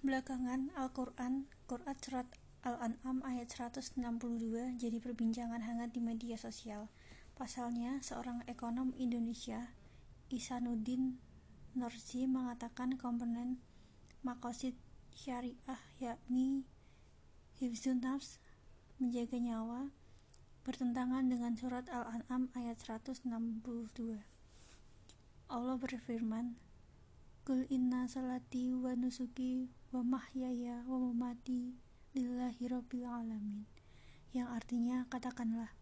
Belakangan, Al-Quran, Quran Surat Al-An'am ayat 162 jadi perbincangan hangat di media sosial. Pasalnya, seorang ekonom Indonesia, Isanuddin Norsi mengatakan komponen makosid syariah yakni hifzun nafs, menjaga nyawa, bertentangan dengan surat Al-An'am ayat 162. Allah berfirman, Kul inna salati wa nusuki wa mahyaya wa mamati lillahi rabbil alamin. Yang artinya katakanlah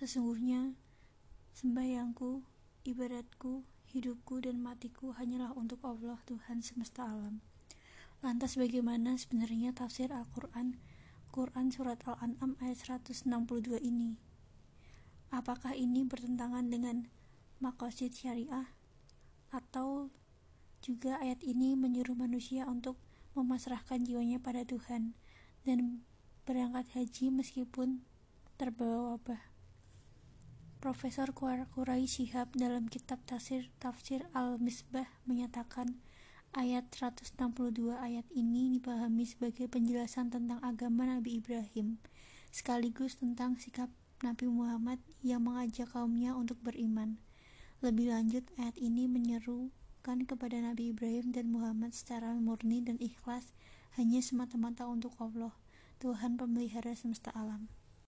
sesungguhnya sembahyangku ibadatku hidupku dan matiku hanyalah untuk Allah Tuhan semesta alam. Lantas bagaimana sebenarnya tafsir Al-Quran? Quran Surat Al-An'am ayat 162 ini. Apakah ini bertentangan dengan makosid syariah atau juga ayat ini menyuruh manusia untuk memasrahkan jiwanya pada Tuhan dan berangkat haji meskipun terbawa wabah. Profesor Qurai Shihab dalam kitab tafsir Tafsir Al-Misbah menyatakan ayat 162 ayat ini dipahami sebagai penjelasan tentang agama Nabi Ibrahim sekaligus tentang sikap Nabi Muhammad yang mengajak kaumnya untuk beriman. Lebih lanjut, ayat ini menyeru kepada Nabi Ibrahim dan Muhammad secara murni dan ikhlas hanya semata-mata untuk Allah, Tuhan pemelihara semesta alam.